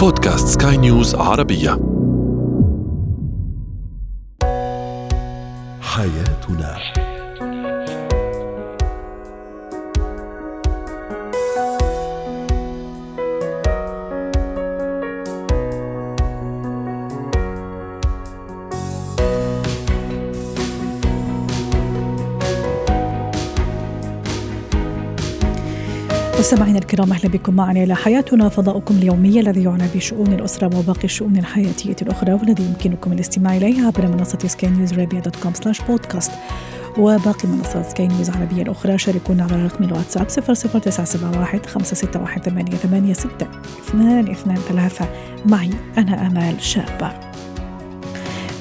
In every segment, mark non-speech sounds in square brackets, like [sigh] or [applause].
بودكاست سكاي نيوز عربية. حياتنا مستمعينا الكرام أهلا بكم معنا إلى حياتنا فضاؤكم اليومي الذي يعنى بشؤون الأسرة وباقي الشؤون الحياتية الأخرى والذي يمكنكم الاستماع اليه عبر منصة سكاي نيوز dot com slash podcast وباقي منصات سكاي نيوز العربية الأخرى شاركونا على رقم الواتساب 00971 561 886 223 معي أنا أمال شابة.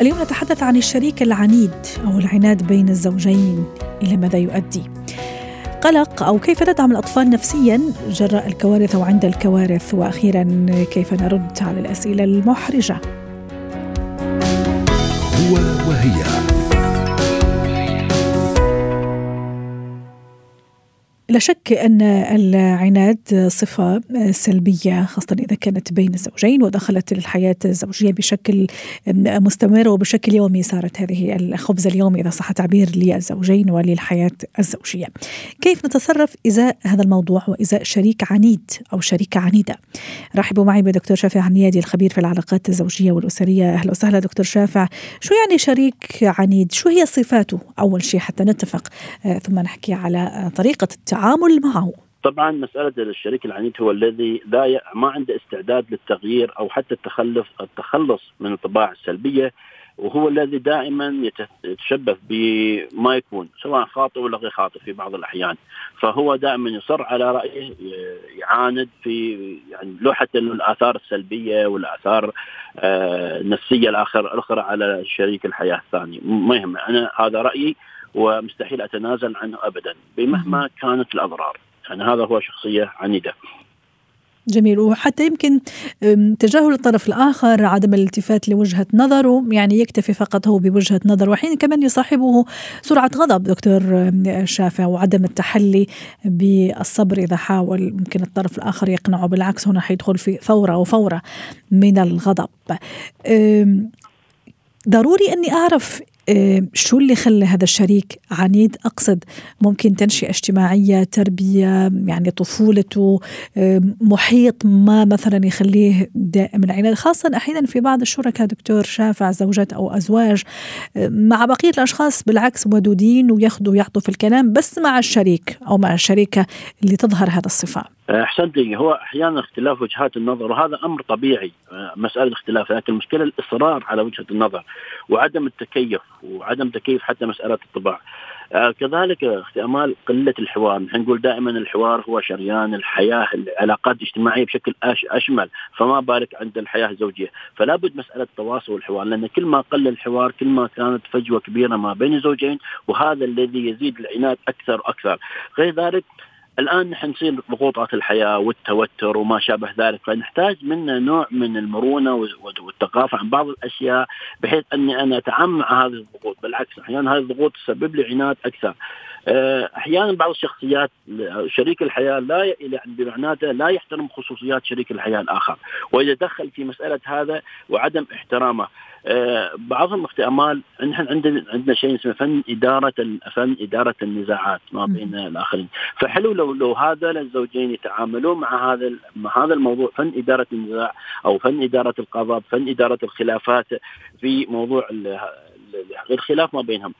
اليوم نتحدث عن الشريك العنيد أو العناد بين الزوجين إلى ماذا يؤدي؟ قلق أو كيف ندعم الأطفال نفسيا؟ جراء الكوارث أو عند الكوارث وأخيرا كيف نرد على الأسئلة المحرجة؟ لا شك أن العناد صفة سلبية خاصة إذا كانت بين الزوجين ودخلت الحياة الزوجية بشكل مستمر وبشكل يومي صارت هذه الخبز اليومي إذا صح تعبير للزوجين وللحياة الزوجية. كيف نتصرف إذا هذا الموضوع وإذا شريك عنيد أو شريكة عنيدة؟ رحبوا معي بدكتور شافع عنيادي الخبير في العلاقات الزوجية والأسرية. أهلا وسهلا دكتور شافع. شو يعني شريك عنيد؟ شو هي صفاته؟ أول شيء حتى نتفق. ثم نحكي على طريقة التعامل التعامل معه. طبعا مسألة الشريك العنيد هو الذي لا ما عنده استعداد للتغيير أو حتى التخلص التخلص من الطباع السلبية وهو الذي دائما يتشبث بما يكون سواء خاطئ ولا غير خاطئ في بعض الأحيان. فهو دائما يصر على رأيه يعاند في يعني حتى الآثار السلبية والآثار آه، النفسية الآخر الأخرى على شريك الحياة الثاني. ما يهم أنا هذا رأيي. ومستحيل أتنازل عنه ابدا بمهما كانت الأضرار. يعني هذا هو شخصية عنيدة. جميل. وحتى يمكن تجاهل الطرف الآخر عدم الالتفات لوجهة نظره يعني يكتفي فقط هو بوجهة نظر وحين كمان يصاحبه سرعة غضب دكتور شافع وعدم التحلي بالصبر إذا حاول. ممكن الطرف الآخر يقنعه بالعكس هنا حيدخل في ثورة وفورة من الغضب. ضروري أني أعرف شو اللي خلى هذا الشريك عنيد؟ أقصد ممكن تنشئة اجتماعية تربية يعني طفولته آه، محيط ما مثلا يخليه دائما العناد خاصة أحيانا في بعض الشركاء دكتور شافع زوجات أو أزواج آه، مع بقية الأشخاص بالعكس ودودين وياخذوا ويعطوا في الكلام بس مع الشريك أو مع الشريكة اللي تظهر هذا الصفة. احسنتي هو أحيانا اختلاف وجهات النظر وهذا أمر طبيعي مسألة اختلاف لكن المشكلة الإصرار على وجهة النظر وعدم التكيف وعدم تكيف حتى مسألة الطباع. آه كذلك أختي أمال قلة الحوار، نحن نقول دائما الحوار هو شريان الحياة، العلاقات الاجتماعية بشكل أشمل، فما بالك عند الحياة الزوجية، فلا بد مسألة التواصل والحوار، لأن كل ما قل الحوار كل ما كانت فجوة كبيرة ما بين الزوجين، وهذا الذي يزيد العناد أكثر وأكثر، غير ذلك الآن نحن نصير ضغوطات الحياة والتوتر وما شابه ذلك فنحتاج منا نوع من المرونة والثقافة عن بعض الأشياء بحيث أني أنا اتعامل مع هذه الضغوط. بالعكس أحيانا هذه الضغوط تسبب لي عناد أكثر. أحيانا بعض الشخصيات شريك الحياة لا يعني بمعناته لا يحترم خصوصيات شريك الحياة الآخر. وإذا دخل في مسألة هذا وعدم احترامه آه، بعضهم أختي امال نحن عندنا عندنا شيء اسمه فن إدارة فن إدارة النزاعات ما بين الآخرين. فحلو لو لو هذا الزوجين يتعاملون مع هذا مع هذا الموضوع فن إدارة النزاع أو فن إدارة القضاء فن إدارة الخلافات في موضوع الخلاف ما بينهم.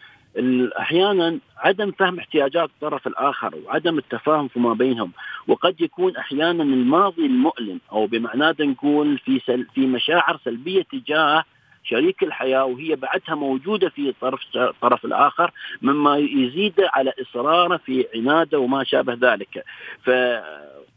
أحيانا عدم فهم احتياجات الطرف الآخر وعدم التفاهم فيما بينهم وقد يكون أحيانا الماضي المؤلم أو بمعناه نقول في سل في مشاعر سلبية تجاه شريك الحياة وهي بعدها موجودة في الطرف الطرف الآخر مما يزيد على إصراره في عناده وما شابه ذلك ف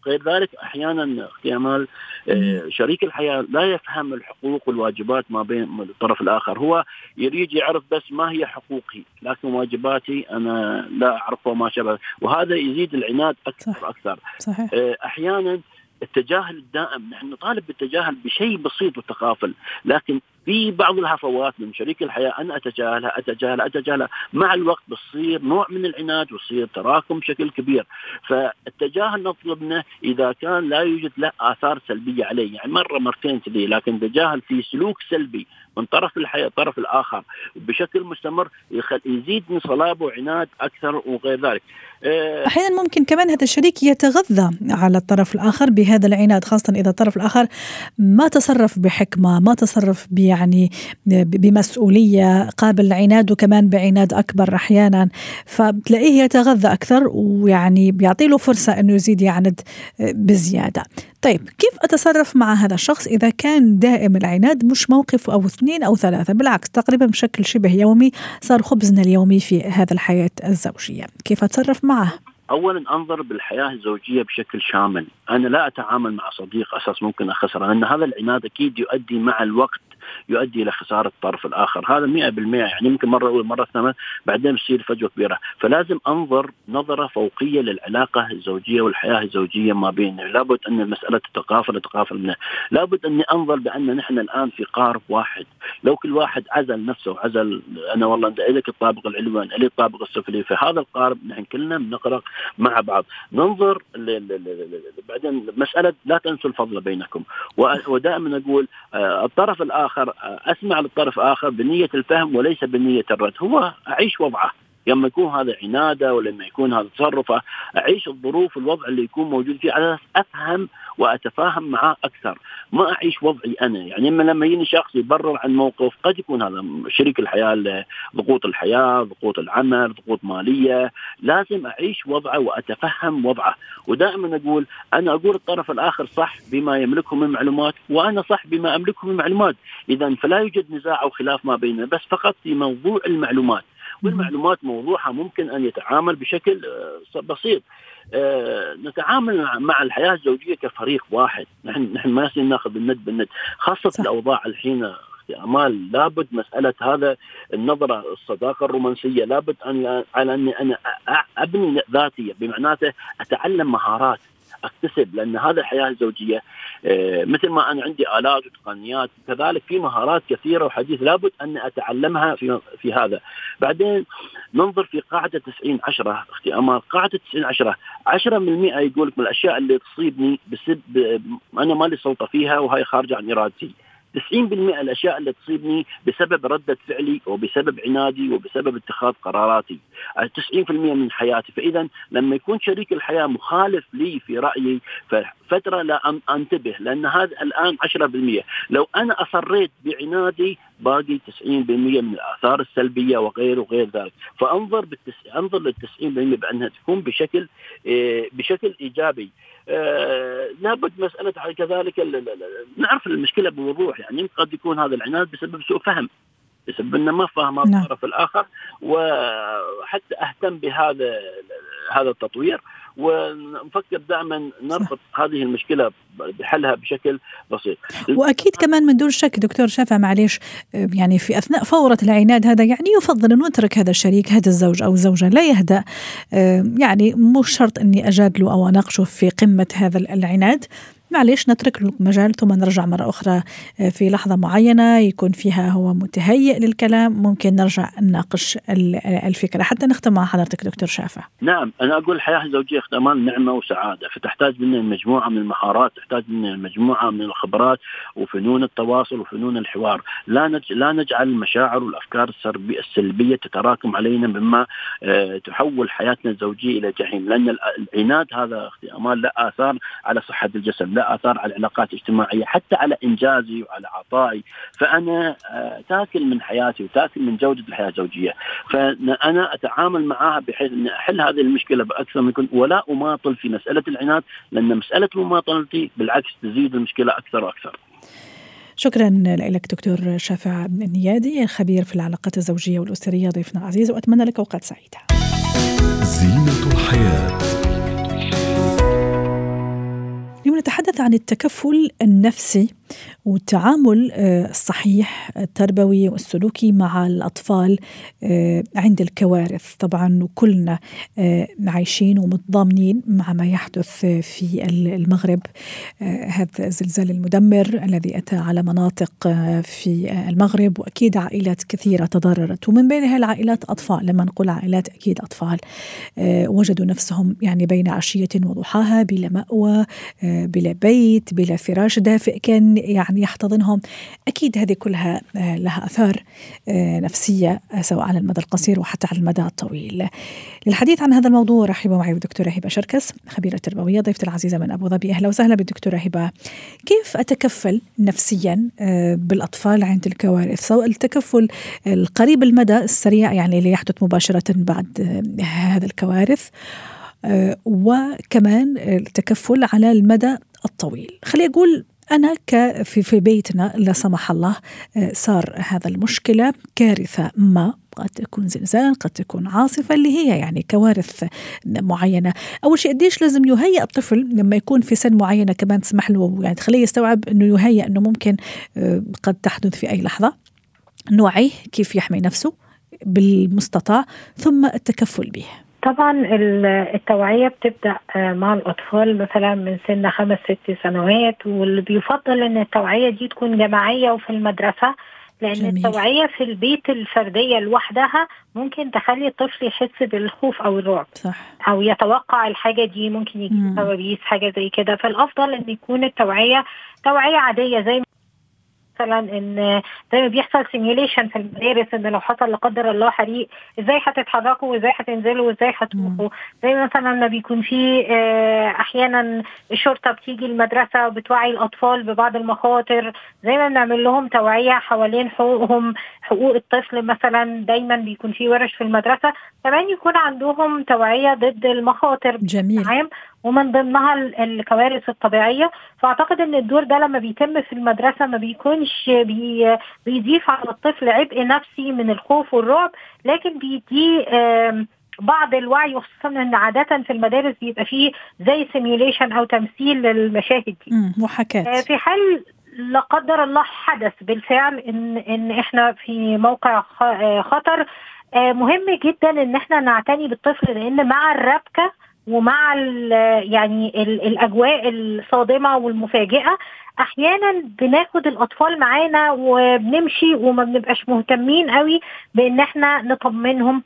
غير ذلك أحيانا أختي امال آه، شريك الحياة لا يفهم الحقوق والواجبات ما بين الطرف الآخر هو يريد يعرف بس ما هي حقوقي لكن واجباتي أنا لا أعرفها وما شابه وهذا يزيد العناد أكثر صح. أكثر صحيح. آه، أحيانا التجاهل الدائم نحن نطالب بالتجاهل بشيء بسيط وتغافل لكن في بعض الهفوات من شريك الحياة أنا أتجاهلها أتجاهلها أتجاهلها. مع الوقت بتصير نوع من العناد وتصير تراكم بشكل كبير. فالتجاهل نطلب منه إذا كان لا يوجد له آثار سلبية عليه. يعني مرة مرتين كذي لكن تجاهل في سلوك سلبي. من طرف الحياة الطرف الآخر بشكل مستمر يزيد من صلابه وعناد أكثر وغير ذلك. آه، أحيانا ممكن كمان هذا الشريك يتغذى على الطرف الآخر بهذا العناد خاصة إذا الطرف الآخر ما تصرف بحكمة، ما تصرف يعني بمسؤولية، قابل عناده كمان بعناد أكبر أحيانا، فبتلاقيه يتغذى أكثر ويعني بيعطي له فرصة إنه يزيد يعند بزيادة. طيب كيف أتصرف مع هذا الشخص إذا كان دائم العناد مش موقف أو اثنين أو ثلاثة؟ بالعكس تقريبا بشكل شبه يومي صار خبزنا اليومي في هذا الحياة الزوجية. كيف أتصرف معه؟ اولا أنظر بالحياة الزوجية بشكل شامل، أنا لا أتعامل مع صديق أساس ممكن أخسره، لأن هذا العناد أكيد يؤدي مع الوقت يؤدي إلى خسارة الطرف الآخر. هذا 100% يعني يمكن مرة أولى مرة ثانية بعدين تصير فجوة كبيرة. فلازم أنظر نظرة فوقية للعلاقة الزوجية والحياة الزوجية ما بيننا. لابد أن المسألة تتقافل تتقافل منها. لابد أني أنظر بأن نحن الآن في قارب واحد. لو كل واحد عزل نفسه وعزل أنا والله أنت لك الطابق العلوي أنا لي الطابق السفلي. في هذا القارب نحن كلنا بنغرق مع بعض. ننظر بعدين مسألة لا تنسوا الفضل بينكم. ودائما أقول آه، الطرف الآخر أسمع للطرف آخر بنية الفهم وليس بنية الرد. هو اعيش وضعه. لما يكون هذا عنادة ولما يكون هذا تصرفه أعيش الظروف الوضع اللي يكون موجود فيه على أساس أفهم وأتفاهم معاه أكثر. ما أعيش وضعي أنا. يعني اما لما يجيني شخص يبرر عن موقف قد يكون هذا شريك الحياة ضغوط الحياة ضغوط العمل ضغوط مالية. لازم أعيش وضعه وأتفهم وضعه. ودائما أقول أنا أقول الطرف الآخر صح بما يملكه من معلومات وأنا صح بما أملكه من معلومات. اذا فلا يوجد نزاع أو خلاف ما بيننا بس فقط في موضوع المعلومات. والمعلومات موضوعها ممكن أن يتعامل بشكل آه، بسيط. آه، نتعامل مع الحياة الزوجية كفريق واحد. نحن نحن ما ناخذ بالند بالند. خاصة صح. الأوضاع الحين امال لابد مسألة هذا النظرة الصداقة الرومانسية. لابد أن على أني أنا أبني ذاتي بمعناته أتعلم مهارات. أكتسب لأن هذا الحياة الزوجية آه، مثل ما أنا عندي آلات وتقنيات كذلك في مهارات كثيرة وحديث لابد أن أتعلمها في في هذا. بعدين ننظر في قاعدة 90 10 أختي امال قاعدة 90 10 10% يقول لك من الأشياء اللي تصيبني بسبب أنا ما لي سلطة فيها وهي خارجة عن إرادتي. 90% الأشياء اللي تصيبني بسبب ردة فعلي وبسبب عنادي وبسبب اتخاذ قراراتي. 90% من حياتي. فاذا لما يكون شريك الحياة مخالف لي في رأيي ففترة لا أنتبه لأن هذا الآن 10% لو أنا أصريت بعنادي باقي 90% من الآثار السلبية وغير وغير ذلك. فأنظر بالتس... أنظر لل 90% بأنها تكون بشكل إيه بشكل إيجابي. آه لابد مسألة كذلك نعرف المشكلة بوضوح. يعني قد يكون هذا العناد بسبب سوء فهم بسبب إنه ما فهم نعم. الطرف الآخر وحتى أهتم بهذا هذا التطوير. ونفكر دائما نربط. هذه المشكلة بحلها بشكل بسيط. وأكيد كمان من دون شك دكتور شافع معليش يعني في أثناء فورة العناد هذا يعني يفضل انه نترك هذا الشريك هذا الزوج أو الزوجة لا يهدأ يعني مش شرط أني أجادله أو أناقشه في قمة هذا العناد معليش نترك له مجال ثم نرجع مرة أخرى آه، في لحظة معينة يكون فيها هو متهيئ للكلام. ممكن نرجع نناقش الفكرة حتى نختم مع حضرتك دكتور شافع نعم أنا أقول الحياة الزوجية اختمان نعمة وسعادة فتحتاج منا مجموعة من المهارات تحتاج منا مجموعة من الخبرات وفنون التواصل وفنون الحوار. لا نج... لا نجعل المشاعر والأفكار السلبية تتراكم علينا مما أه تحول حياتنا الزوجية إلى جحيم لأن العناد هذا أختي أمان له آثار على صحة الجسد لا آثار على العلاقات الاجتماعية حتى على إنجازي وعلى عطائي فأنا آه، تاكل من حياتي وتاكل من جودة الحياة الزوجية فأنا أتعامل معها بحيث اني أحل هذه المشكلة بأكثر من كنت ولا أماطل في مسألة العناد لأن مسألة مماطلتي بالعكس تزيد المشكلة أكثر وأكثر. شكرا لك دكتور شافع النيادي خبير في العلاقات الزوجية والأسرية ضيفنا العزيز وأتمنى لك أوقات سعيدة. زينة الحياة اليوم نتحدث عن التكفل النفسي. والتعامل آه، الصحيح التربوي والسلوكي مع الأطفال آه، عند الكوارث. طبعا كلنا آه، عايشين ومتضامنين مع ما يحدث في المغرب. هذا الزلزال المدمر الذي أتى على مناطق في المغرب وأكيد عائلات كثيرة تضررت. ومن بينها العائلات أطفال. لما نقول عائلات أكيد أطفال. وجدوا نفسهم يعني بين عشية وضحاها بلا مأوى بلا بيت بلا فراش دافئ كان يعني يحتضنهم. أكيد هذه كلها آه، لها أثار آه، نفسية آه، سواء على المدى القصير وحتى على المدى الطويل. للحديث عن هذا الموضوع رحبوا معي بالدكتورة هبة شركس خبيرة تربوية ضيفتي العزيزة من أبو ظبي. أهلا وسهلا بالدكتورة هبة. كيف أتكفل نفسيا بالأطفال عند الكوارث؟ سواء التكفل القريب المدى السريع يعني اللي يحدث مباشرة بعد هذا الكوارث وكمان التكفل على المدى الطويل. خلي أقول أنا في في بيتنا لا سمح الله آه، صار هذا المشكلة كارثة ما. قد تكون زلزال قد تكون عاصفة اللي هي يعني كوارث معينة. أول شيء قديش لازم يهيئ الطفل لما يكون في سن معينة كمان تسمح له يعني تخليه يستوعب أنه يهيئ أنه ممكن آه، قد تحدث في أي لحظة. نوعيه كيف يحمي نفسه بالمستطاع ثم التكفل به. طبعا التوعية بتبدأ آه، مع الأطفال مثلا من سن خمس ست سنوات واللي بيفضل أن التوعية دي تكون جماعية وفي المدرسة لأن جميل. التوعية في البيت الفردية لوحدها ممكن تخلي الطفل يحس بالخوف أو الرعب صح. أو يتوقع الحاجة دي ممكن يجي كوابيس حاجة زي كده فالأفضل أن يكون التوعية توعية عادية زي مثلا إن زي ما بيحصل simulation في المدارس إن لو حصل لا قدر الله حريق إزاي هتتحركوا؟ وإزاي هتنزلوا؟ وإزاي هتروحوا؟ زي مثلا ما بيكون في آه، أحيانا الشرطة بتيجي المدرسة وبتوعي الأطفال ببعض المخاطر زي ما بنعمل لهم توعية حوالين حقوقهم حقوق الطفل مثلا دايما بيكون في ورش في المدرسة كمان يكون عندهم توعية ضد المخاطر. جميل. ومن ضمنها الكوارث الطبيعية. فأعتقد إن الدور ده لما بيتم في المدرسة ما بيكونش بي بيضيف على الطفل عبء نفسي من الخوف والرعب لكن بيديه بعض الوعي وخصوصا إن عادة في المدارس بيبقى فيه زي سيميوليشن أو تمثيل للمشاهد دي. محاكاة. آه، في حال لا قدر الله حدث بالفعل إن إن إحنا في موقع آه، خطر آه، مهم جدا إن إحنا نعتني بالطفل لأن مع الربكة ومع ال يعني ال الأجواء الصادمة والمفاجئة أحيانا بناخد الأطفال معانا وبنمشي وما بنبقاش مهتمين قوي بإن إحنا نطمنهم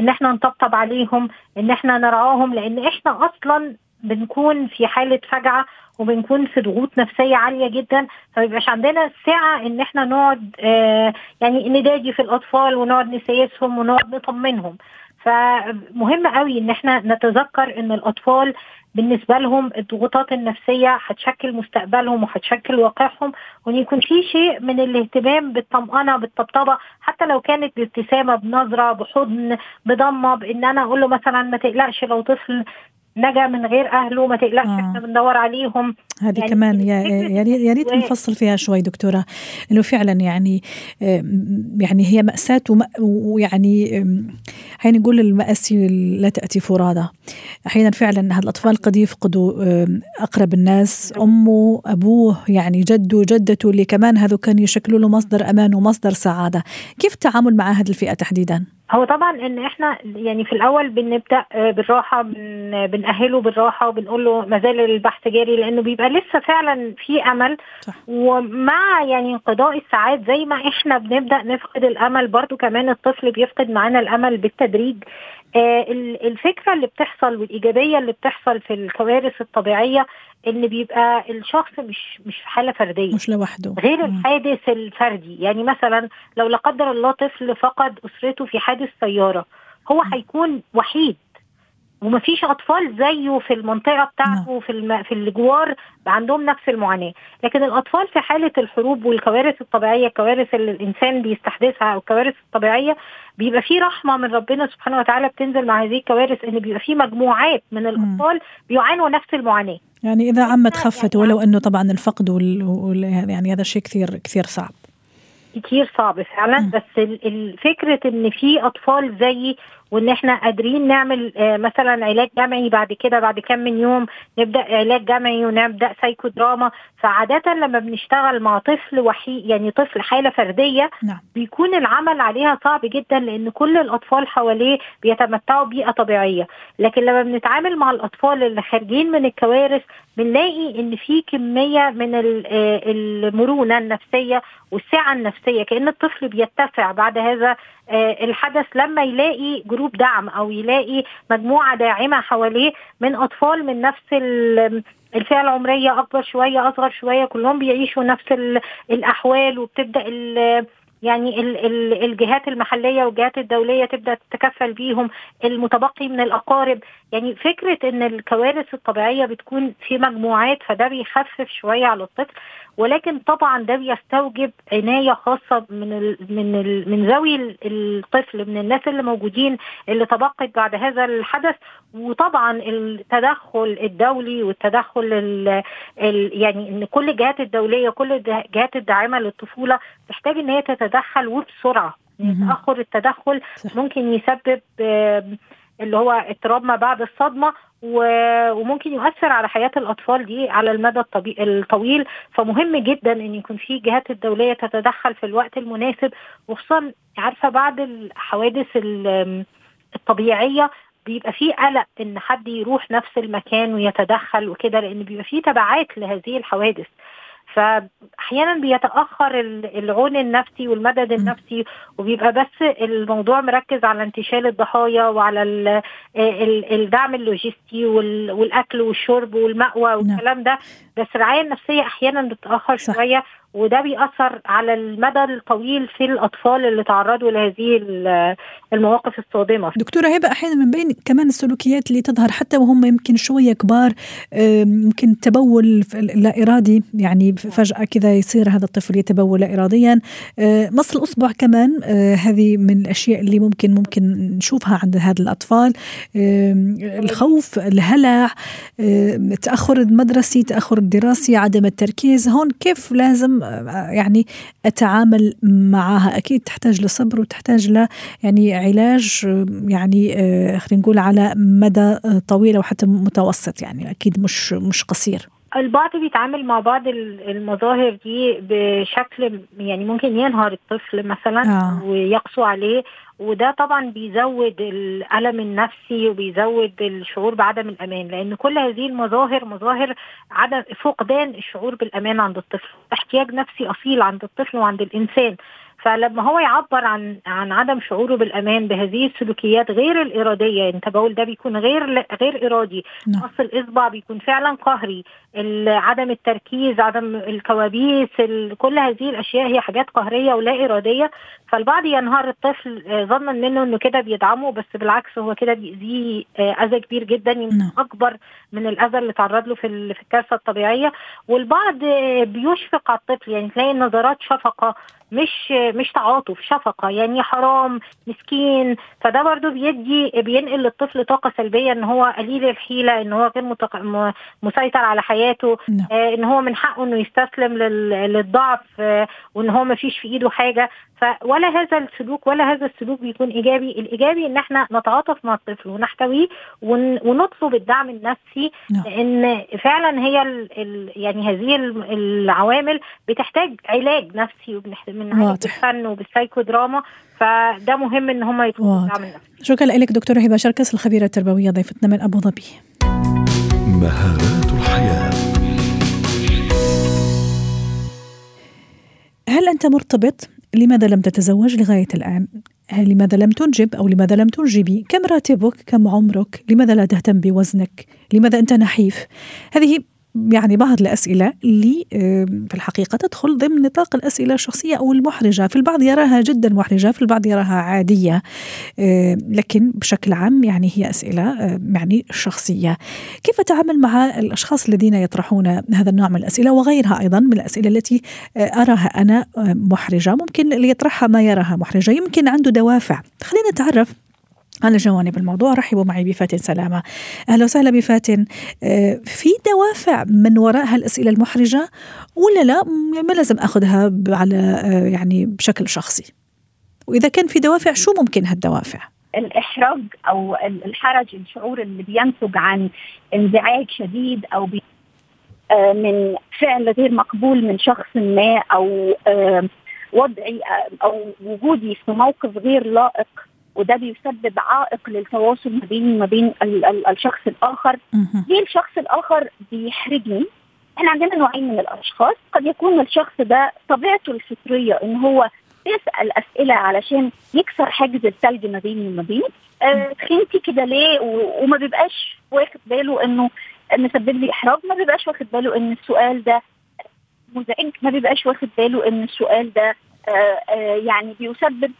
إن إحنا نطبطب عليهم إن إحنا نرعاهم لأن إحنا أصلا بنكون في حالة فجعة وبنكون في ضغوط نفسية عالية جدا فميبقاش عندنا سعة إن إحنا نقعد آه يعني نداجي في الأطفال ونقعد نسيسهم ونقعد نطمنهم. فمهم قوي إن إحنا نتذكر إن الأطفال بالنسبة لهم الضغوطات النفسية هتشكل مستقبلهم وهتشكل واقعهم وإن يكون في شيء من الاهتمام بالطمأنة بالطبطبة حتى لو كانت بابتسامه بنظرة بحضن بضمة بإن أنا أقول له مثلا ما تقلقش لو طفل نجا من غير أهله ما تقلقش آه. إحنا بندور عليهم. هذه يعني كمان يا يا ريت نفصل فيها شوي دكتورة إنه فعلا يعني يعني هي مأساة ويعني خلينا نقول المآسي لا تأتي فرادى أحيانا فعلا هذا الأطفال قد يفقدوا أقرب الناس أمه أبوه يعني جده جدته اللي كمان هذو كانوا يشكلوا له مصدر أمان ومصدر سعادة. كيف التعامل مع هذه الفئة تحديدا؟ هو طبعا إن إحنا يعني في الأول بنبدأ آه، بالراحة بنأهله بالراحة وبنقول له ما زال البحث جاري لأنه بيبقى لسه فعلا في أمل صح. ومع يعني انقضاء الساعات زي ما إحنا بنبدأ نفقد الأمل برضو كمان الطفل بيفقد معانا الأمل بالتدريج الفكرة اللي بتحصل والإيجابية اللي بتحصل في الكوارث الطبيعية إن بيبقى الشخص مش مش في حالة فردية. مش لوحده. غير الحادث الفردي. يعني مثلا لو لا قدر الله طفل فقد أسرته في حادث سيارة هو هيكون وحيد. ومفيش أطفال زيه في المنطقة بتاعته نعم. في الم... في الجوار عندهم نفس المعاناة. لكن الأطفال في حالة الحروب والكوارث الطبيعية الكوارث اللي الإنسان بيستحدثها أو الكوارث الطبيعية بيبقى في رحمة من ربنا سبحانه وتعالى بتنزل مع هذه الكوارث إن بيبقى في مجموعات من الأطفال بيعانوا نفس المعاناة. يعني إذا عمت خفت ولو إنه طبعا الفقد وال... وال... يعني هذا شيء كثير كثير صعب. كتير صعب فعلا. بس الفكرة إن في أطفال زيي وإن إحنا قادرين نعمل آه، مثلا علاج جمعي بعد كده بعد كام من يوم نبدأ علاج جمعي ونبدأ سايكو دراما فعادة لما بنشتغل مع طفل وحيد يعني طفل حالة فردية نعم. بيكون العمل عليها صعب جدا لأن كل الأطفال حواليه بيتمتعوا بيئه طبيعية لكن لما بنتعامل مع الأطفال اللي خارجين من الكوارث بنلاقي إن في كمية من آه، المرونة النفسية والسعة النفسية كأن الطفل بيتسع بعد هذا الحدث لما يلاقي جروب دعم أو يلاقي مجموعة داعمة حواليه من أطفال من نفس ال- الفئة العمرية أكبر شوية أصغر شوية كلهم بيعيشوا نفس ال- الأحوال وبتبدأ يعني ال- ال- الجهات المحلية والجهات الدولية تبدأ تتكفل بيهم المتبقي من الأقارب. يعني فكرة إن الكوارث الطبيعية بتكون في مجموعات فده بيخفف شوية على الطفل ولكن طبعا ده بيستوجب عناية خاصة من ال من ال من ذوي ال- الطفل من الناس اللي موجودين اللي تبقت بعد هذا الحدث وطبعا التدخل الدولي والتدخل ال ال يعني إن كل الجهات الدولية كل الجهات الداعمه للطفولة تحتاج إن هي تتدخل وبسرعة. تأخر التدخل. ممكن يسبب اللي هو اضطراب ما بعد الصدمة وممكن يؤثر على حياة الأطفال دي على المدى الطويل. فمهم جدا إن يكون في جهات الدولية تتدخل في الوقت المناسب وخصوصا عارفة بعد الحوادث ال- الطبيعية بيبقى في قلق إن حد يروح نفس المكان ويتدخل وكده لأن بيبقى في تبعات لهذه الحوادث. فأحيانا بيتأخر ال- العون النفسي والمدد النفسي وبيبقى بس الموضوع مركز على انتشال الضحايا وعلى ال- الدعم اللوجستي وال- والأكل والشرب والمأوى والكلام ده. بس الرعاية النفسية أحيانا بتتأخر. شوية وده بيأثر على المدى الطويل في الأطفال اللي تعرضوا لهذه ال- المواقف الصادمة. دكتورة هبة أحيانا من بين كمان السلوكيات اللي تظهر حتى وهم يمكن شوية كبار ممكن تبول لا إرادي يعني فجأة كذا يصير هذا الطفل يتبول لا إراديا. آه، مص الأصبع كمان آه، هذه من الأشياء اللي ممكن ممكن نشوفها عند هذا الأطفال. الخوف الهلع آم، تأخر المدرسي تأخر الدراسي عدم التركيز هون كيف لازم يعني أتعامل معها أكيد تحتاج لصبر وتحتاج ل يعني علاج يعني آه، خلينا نقول على مدى طويل أو حتى متوسط يعني أكيد مش مش قصير البعض بيتعامل مع بعض ال- المظاهر دي بشكل يعني ممكن ينهار الطفل مثلا آه. ويقسو عليه وده طبعا بيزود الألم النفسي وبيزود الشعور بعدم الأمان لأن كل هذه المظاهر مظاهر عدم فقدان الشعور بالأمان عند الطفل احتياج نفسي أصيل عند الطفل وعند الإنسان. فلما هو يعبر عن عن عدم شعوره بالأمان بهذه السلوكيات غير الإرادية يعني التبول ده بيكون غير غير إرادي. نعم. مص الإصبع بيكون فعلا قهري. عدم التركيز عدم الكوابيس ال- كل هذه الأشياء هي حاجات قهرية ولا إرادية. فالبعض ينهار الطفل آه، ظنا منه إنه كده بيدعمه بس بالعكس هو كده بيأذيه آه، أذى كبير جدا يمكن نعم. أكبر من الأذى اللي تعرض له في في الكارثة الطبيعية. والبعض آه، بيشفق على الطفل. يعني تلاقي نظرات شفقة. مش مش تعاطف شفقة يعني حرام مسكين فده برضو بيدي بينقل للطفل طاقة سلبية إن هو قليل الحيلة إن هو غير متق... مسيطر على حياته نعم. آه إن هو من حقه إنه يستسلم لل... للضعف آه وإن هو ما فيش في إيده حاجة ف ولا هذا السلوك ولا هذا السلوك بيكون إيجابي الإيجابي إن إحنا نتعاطف مع الطفل ونحتويه ون... ونطلب الدعم النفسي نعم. لأن فعلا هي ال... ال... يعني هذه ال- العوامل بتحتاج علاج نفسي وبنحتاج من واضح. بالفن وبالسايكو دراما فده مهم إن هم يطلبوا. الدعم النفسي شكرا لك دكتورة هبة شركس الخبيرة التربوية ضيفتنا من أبو ظبي مهارات الحياة هل أنت مرتبط؟ لماذا لم تتزوج لغاية الآن؟ لماذا لم تنجب أو لماذا لم تنجبي؟ كم راتبك؟ كم عمرك؟ لماذا لا تهتم بوزنك؟ لماذا أنت نحيف؟ هذه يعني بعض الأسئلة اللي في الحقيقة تدخل ضمن نطاق الأسئلة الشخصية أو المحرجة. في البعض يراها جدا محرجة في البعض يراها عادية. لكن بشكل عام يعني هي أسئلة يعني شخصية. كيف أتعامل مع الأشخاص الذين يطرحون هذا النوع من الأسئلة وغيرها أيضا من الأسئلة التي آه، أراها أنا آه، محرجة؟ ممكن اللي يطرحها ما يراها محرجة. يمكن عنده دوافع. خلينا نتعرف على جوانب الموضوع رحبوا معي بفاتن سلامة. أهلا وسهلا بفاتن. آه، في دوافع من وراء هالأسئلة المحرجة ولا لا؟ م- ما لازم أخذها على آه، يعني بشكل شخصي. وإذا كان في دوافع شو ممكن هالدوافع؟ الإحراج أو الحرج الشعور اللي بينتج عن انزعاج شديد أو بي آه، من فعل غير مقبول من شخص ما آه، وضعي أو وجودي في موقف غير لائق وده بيسبب عائق للتواصل ما بيني وما بين الشخص الآخر. ليه الشخص الآخر بيحرجني؟ إحنا عندنا نوعين من الأشخاص. قد يكون الشخص ده طبيعته الفطرية إن هو يسال أسئلة علشان يكسر حاجز الثلج ما بيني وما بينك آه كده ليه؟ وما بيبقاش واخد باله إنه مسبب لي إحراج. ما بيبقاش واخد باله إن السؤال ده مزعج. ما بيبقاش واخد باله إن السؤال ده يعني بيسبب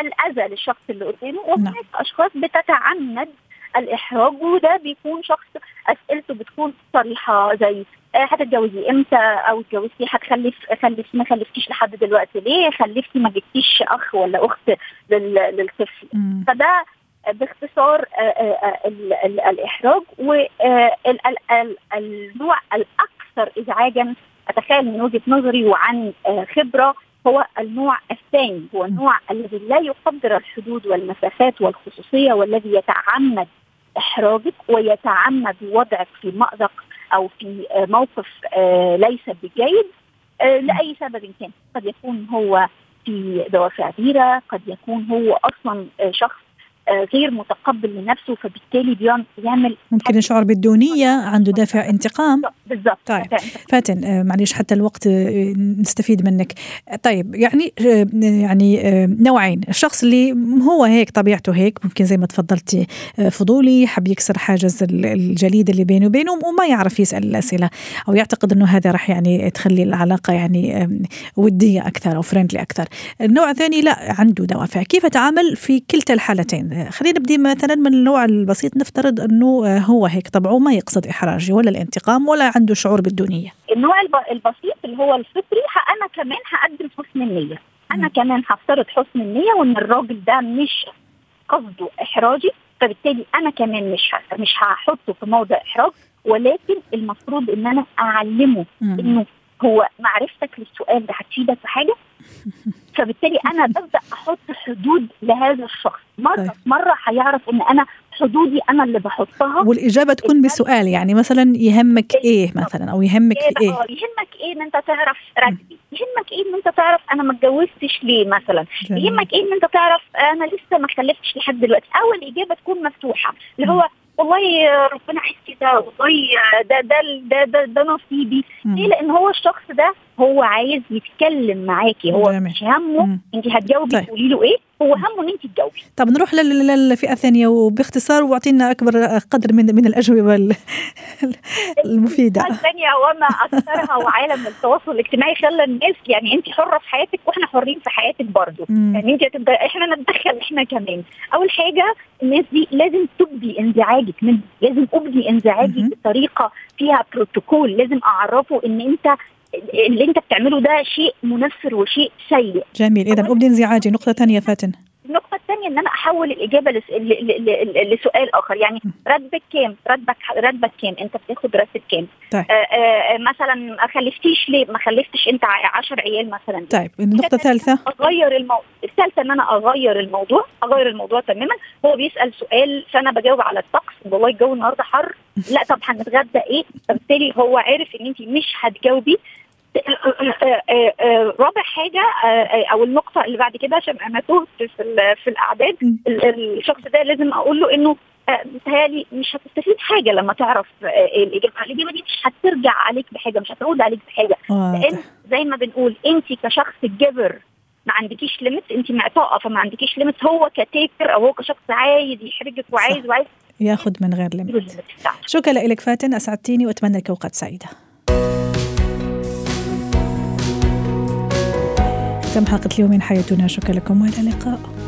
الأذى للشخص اللي قدامه وهناك نعم. أشخاص بتتعمد الإحراج وده بيكون شخص أسئلته بتكون صريحة زي آه، هتتجوزي إمتى؟ أو اتجوزتي هتخلف خلف ما خلفتيش لحد دلوقتي ليه؟ خلفتي ما جبتيش أخ ولا أخت للطفل. فده باختصار آه، آه، الإحراج والنوع الأكثر ازعاجا أتخيل من وجهة نظري وعن خبرة هو النوع الثاني هو النوع الذي لا يقدر الحدود والمسافات والخصوصية والذي يتعمد إحراجك ويتعمد وضعك في مأزق أو في موقف آه، ليس بجيد آه، لأي سبب كان. قد يكون هو في دوافع غيرة قد يكون هو أصلا آه، شخص غير متقبل لنفسه فبالتالي بيعمل ممكن يشعر بالدونية عنده دافع انتقام. بالضبط طيب. فاتن آه، معلش حتى الوقت آه، نستفيد منك. طيب يعني يعني نوعين. الشخص اللي هو هيك طبيعته هيك ممكن زي ما تفضلتي فضولي حب يكسر حاجز الجليد اللي بينه وبينه وما يعرف يسأل الأسئلة. أو يعتقد إنه هذا راح يعني تخلي العلاقة يعني ودية أكثر أو فريندلي أكثر. النوع الثاني لا عنده دوافع. كيف أتعامل في كلتا الحالتين؟ خلينا نبدي مثلا من النوع البسيط نفترض أنه هو هيك طبعه ما يقصد إحراجي ولا الانتقام ولا عنده شعور بالدونية النوع البسيط اللي هو الفطري أنا كمان هقدم حسن النية أنا م. كمان هفترض حسن النية وإن الراجل ده مش قصده إحراجي فبالتالي أنا كمان مش مش هحطه في موضع إحراج ولكن المفروض إن أنا أعلمه م. إنه هو معرفتك للسؤال ده هتفيدك في حاجة [laughs] فبالتالي أنا ببدأ أحط حدود لهذا الشخص. مره طيب. مرة هيعرف إن أنا حدودي أنا اللي بحطها. والإجابة تكون بسؤال يعني مثلا يهمك إيه مثلا أو يهمك إيه, إيه؟ يهمك إيه إن أنت تعرف راتبي يهمك إيه إن أنت تعرف أنا ما اتجوزتش ليه مثلا. جميل. يهمك إيه إن أنت تعرف أنا لسه ما خلفتش لحد دلوقتي. أو الإجابة تكون مفتوحة اللي هو والله ربنا عايز كده والله ده ده ده ده, ده نصيبي. ليه؟ لأن هو الشخص ده هو عايز يتكلم معاكي. هو مش همه. انت هتجاوبي طيب. تقولي له إيه؟ هو همه إن انت تجاوبي. طب نروح للفئه الثانية وباختصار واعطينا أكبر قدر من من الأجوبة [laughs] المفيدة. الثانية وما أكثرها وعالم التواصل الاجتماعي خلى الناس يعني انت حرة في حياتك وإحنا حرين في حياتك برضه يعني انت تبدا إحنا نتدخل إحنا كمان. أول حاجة الناس دي لازم تبدي انزعاجك مني لازم أبدي انزعاجي بطريقة فيها بروتوكول. لازم أعرفه إن أنت اللي انت بتعمله ده شيء منفر وشيء سيء جميل إذا ابدي انزعاجي نقطة ثانية فاتن النقطة الثانية إن أنا أحول الإجابة لسؤال آخر يعني راتبك كام؟ راتبك راتبك كام؟ أنت بتاخد راتب كام؟ طيب. آآ آه، آآ آه، مثلا ما خلفتيش ليه؟ ما خلفتش أنت 10 عيال مثلا طيب النقطة الثالثة أغير الموضوع الثالثة إن أنا أغير الموضوع أغير الموضوع تماما هو بيسأل سؤال فأنا بجاوب على الطقس والله الجو النهارده حر لا طب هنتغدى إيه؟ فبالتالي هو عارف إن انت مش هتجاوبي رابع حاجة أو النقطة اللي بعد كده عشان أنا تهت في في الأعداد الشخص ده لازم أقول له إنه متهيألي مش هتستفيد حاجة لما تعرف الإجابة. الإجابة دي مش هترجع عليك بحاجة مش هتعود عليك بحاجة. لأن زي ما بنقول أنت كشخص جبر ما عندكيش limit أنت معطاءة فما عندكيش limit هو ك taker أو هو كشخص عايز يحرجك وعايز وعايز ياخذ من غير limit شكرا لك فاتن أسعدتيني وأتمنى لك أوقات سعيدة. تم حلقة اليوم من حياتنا. شكرا لكم وإلى اللقاء.